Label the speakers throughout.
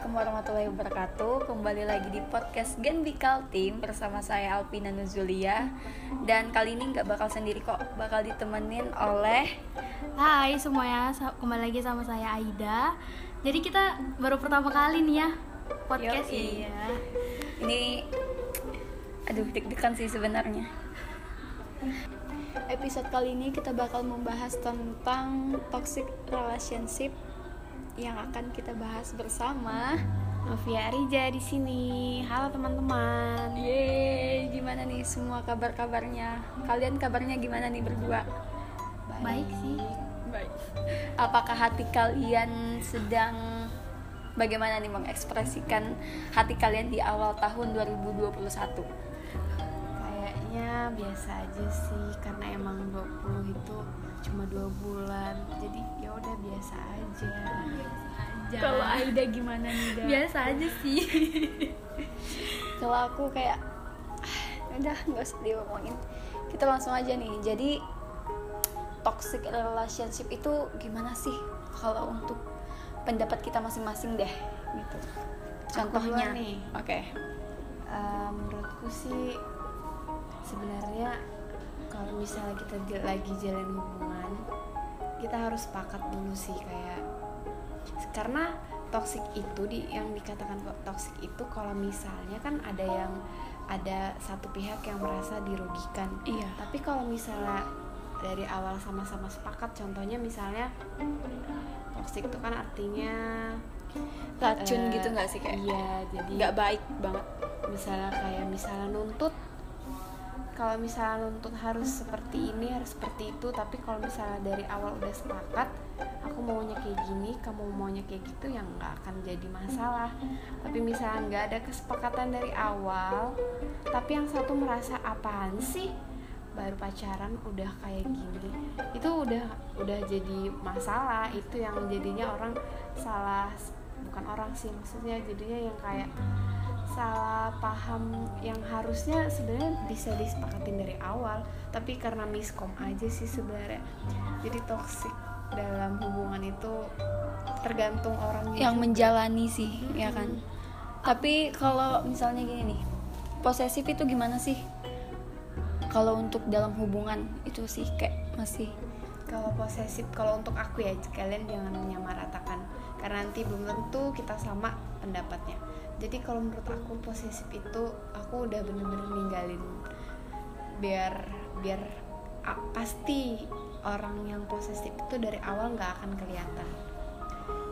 Speaker 1: Assalamualaikum warahmatullahi wabarakatuh Kembali lagi di podcast Gen Bikal Team Bersama saya Alpina Nuzulia Dan kali ini nggak bakal sendiri kok Bakal ditemenin oleh
Speaker 2: Hai semuanya, kembali lagi sama saya Aida. Jadi kita baru pertama kali nih ya podcast
Speaker 1: Yoi.
Speaker 2: ya.
Speaker 1: Ini Aduh deg-degan sih sebenarnya
Speaker 3: Episode kali ini kita bakal membahas tentang toxic relationship yang akan kita bahas bersama.
Speaker 2: Novia Rija di sini. Halo teman-teman.
Speaker 1: Yeay, gimana nih semua kabar-kabarnya? Kalian kabarnya gimana nih berdua?
Speaker 2: Baik sih.
Speaker 1: Baik. Apakah hati kalian sedang bagaimana nih mengekspresikan hati kalian di awal tahun 2021?
Speaker 2: Kayaknya biasa aja sih karena emang 20 itu cuma dua bulan. Jadi ya udah biasa aja.
Speaker 3: Kalau Aida gimana nih? Da?
Speaker 2: biasa aja sih.
Speaker 3: Kalau aku kayak "Ah, udah nggak usah diomongin. Kita langsung aja nih. Jadi toxic relationship itu gimana sih? Kalau untuk pendapat kita masing-masing deh, gitu.
Speaker 1: Contohnya
Speaker 2: nih.
Speaker 1: Oke.
Speaker 2: Eh, menurutku sih sebenarnya kalau misalnya kita lagi jalan hubungan kita harus sepakat dulu sih kayak karena toxic itu di yang dikatakan kok toxic itu kalau misalnya kan ada yang ada satu pihak yang merasa dirugikan
Speaker 1: Iya.
Speaker 2: tapi kalau misalnya dari awal sama-sama sepakat contohnya misalnya toxic itu kan artinya
Speaker 1: Racun
Speaker 2: eh,
Speaker 1: gitu nggak sih kayak?
Speaker 2: iya jadi
Speaker 1: Nggak baik banget.
Speaker 2: misalnya kayak misalnya nuntut kalau misalnya nuntut harus seperti ini harus seperti itu tapi kalau misalnya dari awal udah sepakat aku maunya kayak gini kamu maunya kayak gitu yang nggak akan jadi masalah. Tapi misalnya nggak ada kesepakatan dari awal tapi yang satu merasa apaan sih? Baru pacaran udah kayak gini. Itu udah udah jadi masalah itu yang jadinya orang salah bukan orang sih maksudnya jadinya yang kayak salah paham yang harusnya sebenarnya bisa disepakatin dari awal tapi karena miskom aja sih sebenarnya. Jadi toxic dalam hubungan itu tergantung orang
Speaker 1: yang menjalani sih ya kan? Tapi kalau misalnya gini nih posesif itu gimana sih? Kalau untuk dalam hubungan itu sih kayak masih
Speaker 2: kalau posesif kalau untuk aku ya kalian jangan menyamaratakan karena nanti belum tentu kita sama pendapatnya. Jadi kalau menurut aku posesif itu aku udah bener-bener ninggalin biar biar a- pasti orang yang posesif itu dari awal nggak akan kelihatan.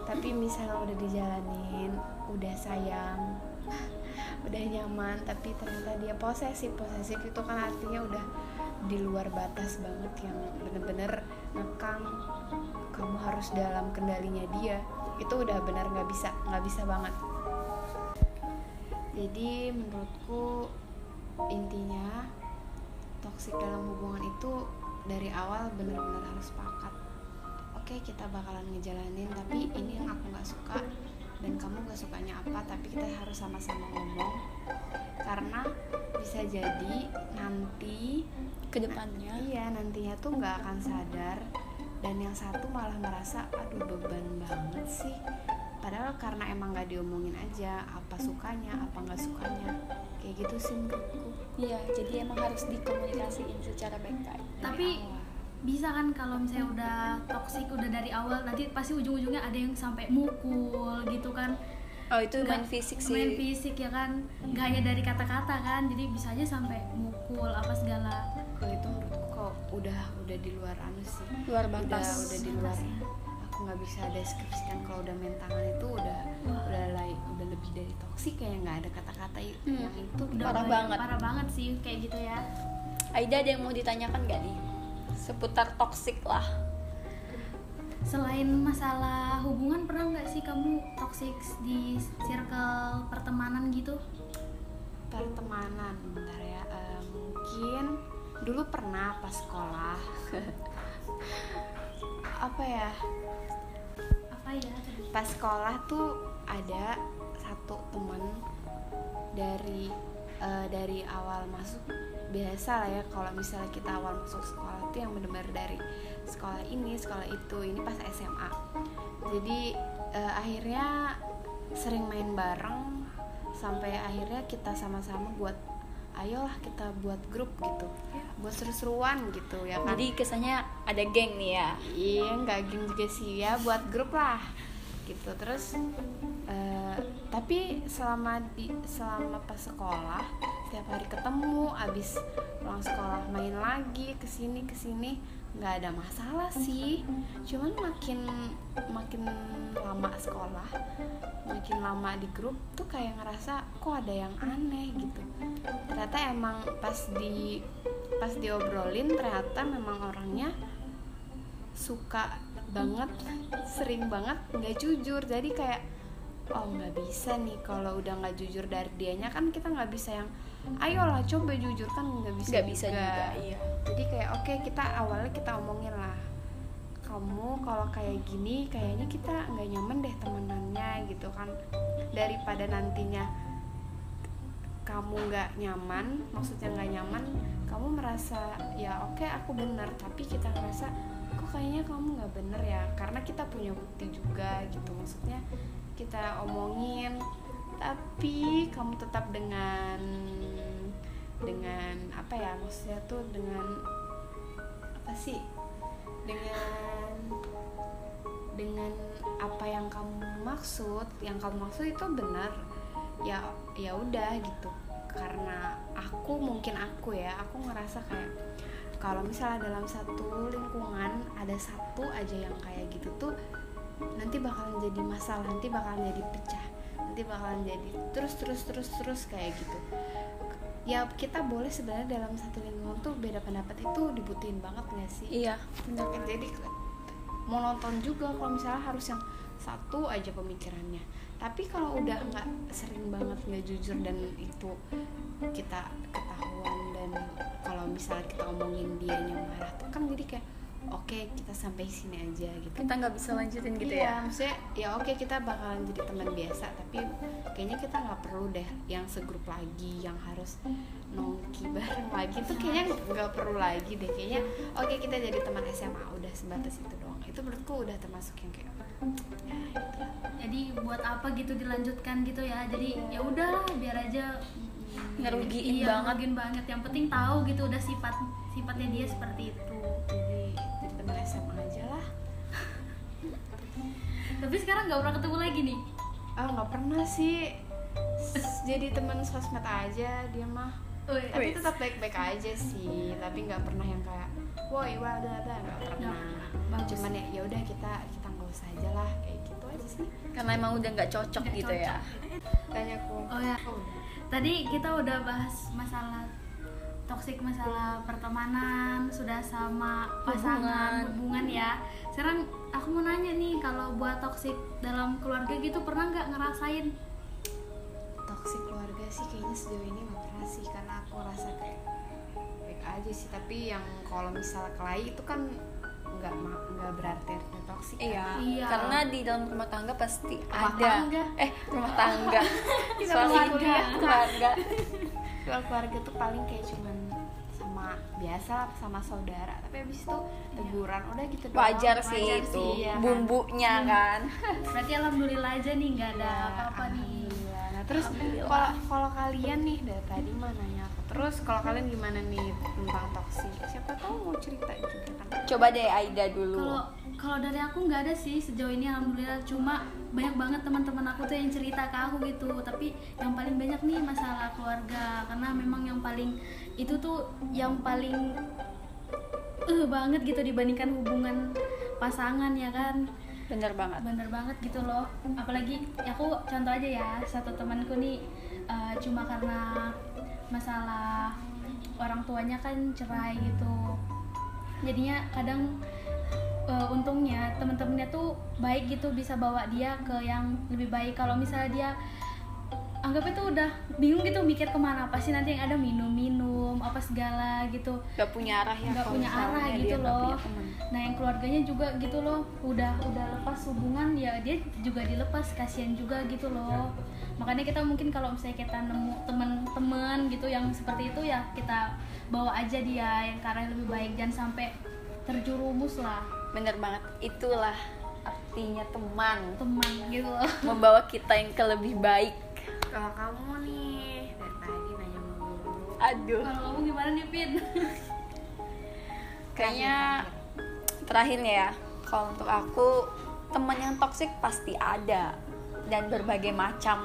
Speaker 2: Tapi misalnya udah dijalanin udah sayang udah nyaman tapi ternyata dia posesif posesif itu kan artinya udah di luar batas banget yang bener-bener ngekang. Kamu harus dalam kendalinya dia itu udah benar nggak bisa nggak bisa banget. Jadi menurutku intinya toksik dalam hubungan itu dari awal benar-benar harus sepakat. Oke kita bakalan ngejalanin tapi ini yang aku nggak suka dan kamu gak sukanya apa tapi kita harus sama-sama ngomong. Karena bisa jadi nanti
Speaker 1: ke depannya
Speaker 2: iya nantinya tuh nggak akan sadar dan yang satu malah merasa aduh beban banget sih. Padahal karena emang nggak diomongin aja apa sukanya apa nggak sukanya. Kayak gitu sih menurutku.
Speaker 1: Iya jadi emang harus dikomunikasiin secara baik-baik
Speaker 4: Tapi
Speaker 2: awal.
Speaker 4: bisa kan kalau misalnya udah toksik udah dari awal nanti pasti ujung-ujungnya ada yang sampai mukul gitu kan.
Speaker 1: Oh itu main
Speaker 4: Nggak-
Speaker 1: fisik sih.
Speaker 4: main fisik ya kan? Nggak hanya dari kata-kata kan jadi bisa aja sampai mukul apa segala.
Speaker 2: Kalau itu udah udah di luar anu sih.
Speaker 1: Luar
Speaker 2: udah
Speaker 1: batas.
Speaker 2: udah di luar. Aku nggak bisa deskripsikan kalau udah main tangan itu udah udah lai- udah lebih dari toksik kayak nggak ada kata-kata
Speaker 1: Hmm.
Speaker 2: yang itu.
Speaker 4: Udah
Speaker 1: Parah
Speaker 4: mulai-
Speaker 1: banget.
Speaker 4: parah banget sih kayak gitu ya.
Speaker 1: Aida ada yang mau ditanyakan gak nih? Seputar toksik lah.
Speaker 4: Selain masalah hubungan pernah nggak sih kamu toksik di circle pertemanan gitu?
Speaker 2: Pertemanan bentar ya. Eh, mungkin dulu pernah pas sekolah. Apa ya?
Speaker 4: Apa ya?
Speaker 2: Pas sekolah tuh ada satu temen dari eh, dari awal masuk. Biasa lah ya kalau misalnya kita awal masuk sekolah tuh yang benar-benar dari sekolah ini sekolah itu. Ini pas SMA jadi eh, akhirnya sering main bareng sampai akhirnya kita sama-sama buat ayolah kita buat grup gitu. Buat seru-seruan gitu ya kan?
Speaker 1: Jadi kesannya ada geng nih ya.
Speaker 2: iya nggak geng juga sih ya buat grup lah gitu. Terus eh, tapi selama di selama pas sekolah setiap hari ketemu abis pulang sekolah main lagi ke sini ke sini nggak ada masalah sih. Cuman makin makin lama sekolah makin lama di grup tuh kayak ngerasa kok ada yang aneh? gitu ternyata emang pas di pas diobrolin ternyata memang orangnya suka banget sering banget nggak jujur. Jadi kayak oh nggak bisa nih kalau udah nggak jujur dari dianya. Kan kita nggak bisa yang ayolah coba jujur. Kan nggak bisa
Speaker 1: Nggak bisa juga, iya.
Speaker 2: jadi kayak oke kita awalnya kita omongin lah. Kamu kalau kayak gini kayaknya kita nggak nyaman deh temenannya gitu kan. Daripada nantinya kamu nggak nyaman maksudnya nggak nyaman kamu merasa ya oke aku benar tapi kita ngerasa kok kayaknya kamu nggak bener ya? Karena kita punya bukti juga gitu maksudnya kita omongin tapi kamu tetap dengan dengan apa ya maksudnya tuh dengan apa sih dengan dengan apa yang kamu maksud yang kamu maksud itu benar ya ya udah gitu karena aku mungkin aku ya aku ngerasa kayak kalau misalnya dalam satu lingkungan ada satu aja yang kayak gitu tuh nanti bakalan jadi masalah nanti bakalan jadi pecah nanti bakalan jadi terus terus terus terus kayak gitu. Ya kita boleh sebenarnya dalam satu lingkungan tuh beda pendapat itu dibutuhin banget gak sih?
Speaker 1: Iya.
Speaker 2: Kan jadi mau nonton juga kalau misalnya harus yang satu aja pemikirannya tapi kalau udah nggak sering banget nggak jujur dan itu kita ketahuan dan kalau misalnya kita omongin dia yang marah tuh kan jadi kayak oke kita sampai sini aja gitu.
Speaker 1: Kita nggak bisa lanjutin gitu
Speaker 2: iya,
Speaker 1: ya.
Speaker 2: maksudnya ya oke kita bakalan jadi teman biasa tapi kayaknya kita nggak perlu deh yang segrup lagi yang harus nongki bareng lagi. Itu kayaknya nggak perlu lagi deh. Kayaknya oke kita jadi teman SMA udah sebatas itu doang itu menurutku udah termasuk yang kayak ya gitu. Lah.
Speaker 4: jadi buat apa gitu dilanjutkan gitu ya? Jadi ya udahlah biar aja.
Speaker 1: Ngerugiin
Speaker 4: iya,
Speaker 1: banget.
Speaker 4: ngerugiin banget. Yang penting tahu gitu udah sifat sifatnya dia seperti itu.
Speaker 2: Jadi jadi teman SMA aja lah.
Speaker 4: Tapi sekarang nggak pernah ketemu lagi nih?
Speaker 2: Ah nggak pernah sih. Jadi teman sosmed aja dia mah. Tapi tetap baik-baik aja sih. Tapi nggak pernah yang kayak woi wah ada ada nggak pernah
Speaker 4: bagus.
Speaker 2: cuman ya ya udah kita kita nggak usah aja lah kayak gitu aja sih.
Speaker 1: Karena emang udah nggak cocok
Speaker 4: Nggak
Speaker 1: gitu ya.
Speaker 2: tanya aku.
Speaker 4: Oh ya. tadi kita udah bahas masalah toksik masalah pertemanan sudah sama pasangan hubungan, ya. Sekarang aku mau nanya nih kalau buat toksik dalam keluarga gitu pernah nggak ngerasain?
Speaker 2: Toksik keluarga sih kayaknya sejauh ini nggak pernah sih karena aku rasa kayak baik aja sih. Tapi yang kalau misalnya kelahi itu kan nggak ma- nggak berarti artinya toksik kan.
Speaker 1: Iya.
Speaker 4: Iya.
Speaker 1: Karena di dalam rumah tangga pasti
Speaker 2: Rumah
Speaker 1: ada.
Speaker 2: tangga.
Speaker 1: Eh, rumah tangga.
Speaker 2: Kita
Speaker 1: Suami
Speaker 2: keluarga.
Speaker 1: keluarga.
Speaker 2: kalau keluarga tuh paling kayak cuman sama biasa lah sama saudara tapi habis itu teguran udah gitu doang.
Speaker 1: Wajar sih
Speaker 2: Wajar
Speaker 1: itu.
Speaker 2: iya kan?
Speaker 1: Bumbunya kan.
Speaker 4: berarti alhamdulillah aja nih nggak ada
Speaker 2: Ya,
Speaker 4: apa-apa nih
Speaker 2: alhamdulillah. Nah, terus kalau kalau kalian nih dari tadi mah nanya aku terus kalau kalian gimana nih tentang toksik? Siapa tahu mau cerita juga kan?
Speaker 1: Coba deh Aida dulu.
Speaker 4: kalau kalau dari aku nggak ada sih sejauh ini alhamdulillah. Cuma banyak banget teman-teman aku tuh yang cerita ke aku gitu. Tapi yang paling banyak nih masalah keluarga. Karena memang yang paling itu tuh yang paling eh banget gitu dibandingkan hubungan pasangan ya kan
Speaker 1: Bener banget.
Speaker 4: bener banget gitu loh. Apalagi ya aku contoh aja ya satu temanku nih eh, cuma karena masalah orang tuanya kan cerai gitu. Jadinya kadang eh, untungnya temen-temennya tuh baik gitu bisa bawa dia ke yang lebih baik. Kalau misalnya dia anggap itu udah bingung gitu mikir ke mana pasti nanti yang ada minum-minum apa segala gitu.
Speaker 1: Gak punya arah ya.
Speaker 4: nggak punya arah gitu
Speaker 1: nggak
Speaker 4: loh. nah yang keluarganya juga gitu loh udah udah lepas hubungan ya dia juga dilepas kasihan juga gitu loh. Makanya kita mungkin kalau misalnya kita nemu teman-teman gitu yang seperti itu ya kita bawa aja dia yang ke arah yang lebih baik. Jangan sampai terjerumus lah.
Speaker 1: Bener banget. Itulah artinya teman.
Speaker 4: Teman gitu loh.
Speaker 1: Membawa kita yang ke lebih baik
Speaker 2: kalau kamu nih dari tadi nanya mulu
Speaker 1: aduh.
Speaker 4: Kalau kamu gimana nih Pin?
Speaker 1: Kayaknya terakhir ya. Kalau untuk aku teman yang toksik pasti ada. Dan berbagai macam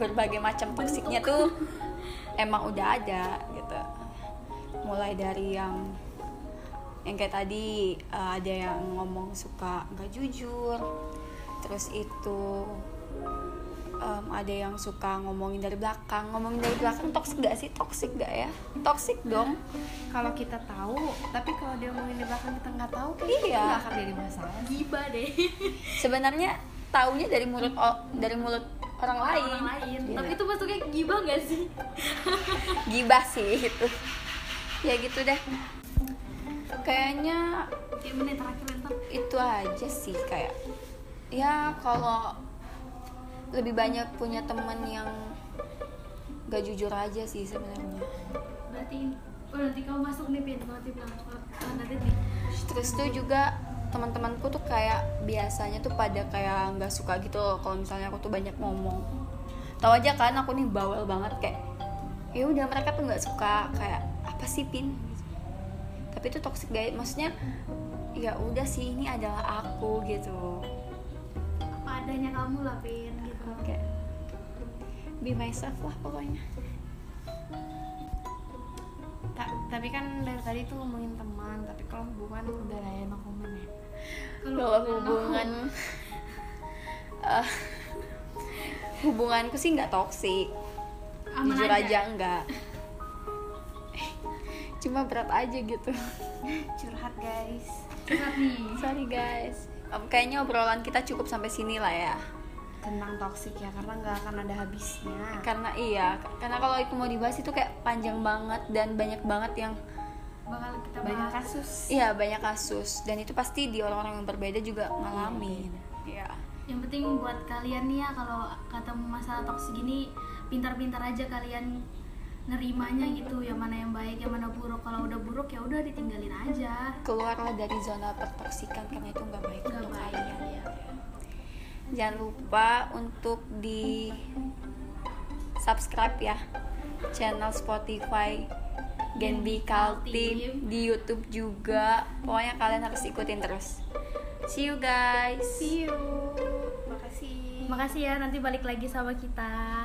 Speaker 1: berbagai macam toksiknya tuh emang udah ada gitu. Mulai dari yang yang kayak tadi eh, ada yang ngomong suka nggak jujur. Terus itu em, ada yang suka ngomongin dari belakang ngomongin dari belakang toksik gak sih? Toksik gak ya? Toksik dong.
Speaker 2: Kalau kita tahu tapi kalau dia ngomongin di belakang kita nggak tahu kan
Speaker 1: Iya.
Speaker 2: nggak akan jadi masalah.
Speaker 4: Gibah deh.
Speaker 1: Sebenarnya taunya dari mulut o- dari mulut orang lain,
Speaker 4: orang lain.
Speaker 1: Iya.
Speaker 4: tapi itu masuknya gibah gak sih?
Speaker 1: Gibah sih itu. Ya gitu deh. Kayaknya
Speaker 4: ya menit terakhir entar
Speaker 1: itu aja sih kayak ya kalau lebih banyak punya teman yang gak jujur aja sih sebenarnya.
Speaker 4: Berarti oh nanti kamu masuk nih Pin. Kalau tim nanti nih.
Speaker 1: Terus tuh juga teman-temanku tuh kayak biasanya tuh pada kayak nggak suka gitu loh kalau misalnya aku tuh banyak ngomong. Tahu aja kan aku nih bawel banget kayak ya udah mereka tuh nggak suka. Kayak apa sih pin? Tapi itu toxic guys maksudnya ya udah sih ini adalah aku gitu.
Speaker 4: Apa adanya kamu lah Pin
Speaker 1: be myself lah pokoknya.
Speaker 2: Ta- tapi kan dari tadi tuh ngomongin teman tapi kalau hubungan udah lah ya comment ya.
Speaker 1: Kalau hubungan eh, hubunganku sih nggak toksik
Speaker 4: Aman
Speaker 1: jujur
Speaker 4: aja.
Speaker 1: aja enggak cuma berat aja gitu.
Speaker 2: Curhat guys.
Speaker 4: Curhat nih.
Speaker 1: Sorry guys. Kayaknya obrolan kita cukup sampai sini lah ya
Speaker 2: tentang toksik ya karena nggak akan ada habisnya.
Speaker 1: Karena iya karena kalau itu mau dibahas itu kayak panjang banget dan banyak banget yang
Speaker 4: bakal kita
Speaker 2: banyak
Speaker 4: bahas.
Speaker 2: kasus.
Speaker 1: Iya banyak kasus. Dan itu pasti di orang-orang yang berbeda juga ngalamin. iya.
Speaker 4: Yang penting buat kalian nih ya kalau ketemu masalah toksik gini pintar-pintar aja kalian nerimanya gitu yang mana yang baik yang mana buruk. Kalau udah buruk ya udah ditinggalin aja.
Speaker 1: Keluarlah dari zona pertoksikan karena itu nggak baik
Speaker 4: nggak
Speaker 1: untuk
Speaker 4: baik.
Speaker 1: Jangan lupa untuk di subscribe ya channel Spotify Genbi Kaltim di YouTube juga. Pokoknya kalian harus ikutin terus. See you guys.
Speaker 2: See you. Makasih.
Speaker 4: Makasih ya nanti balik lagi sama kita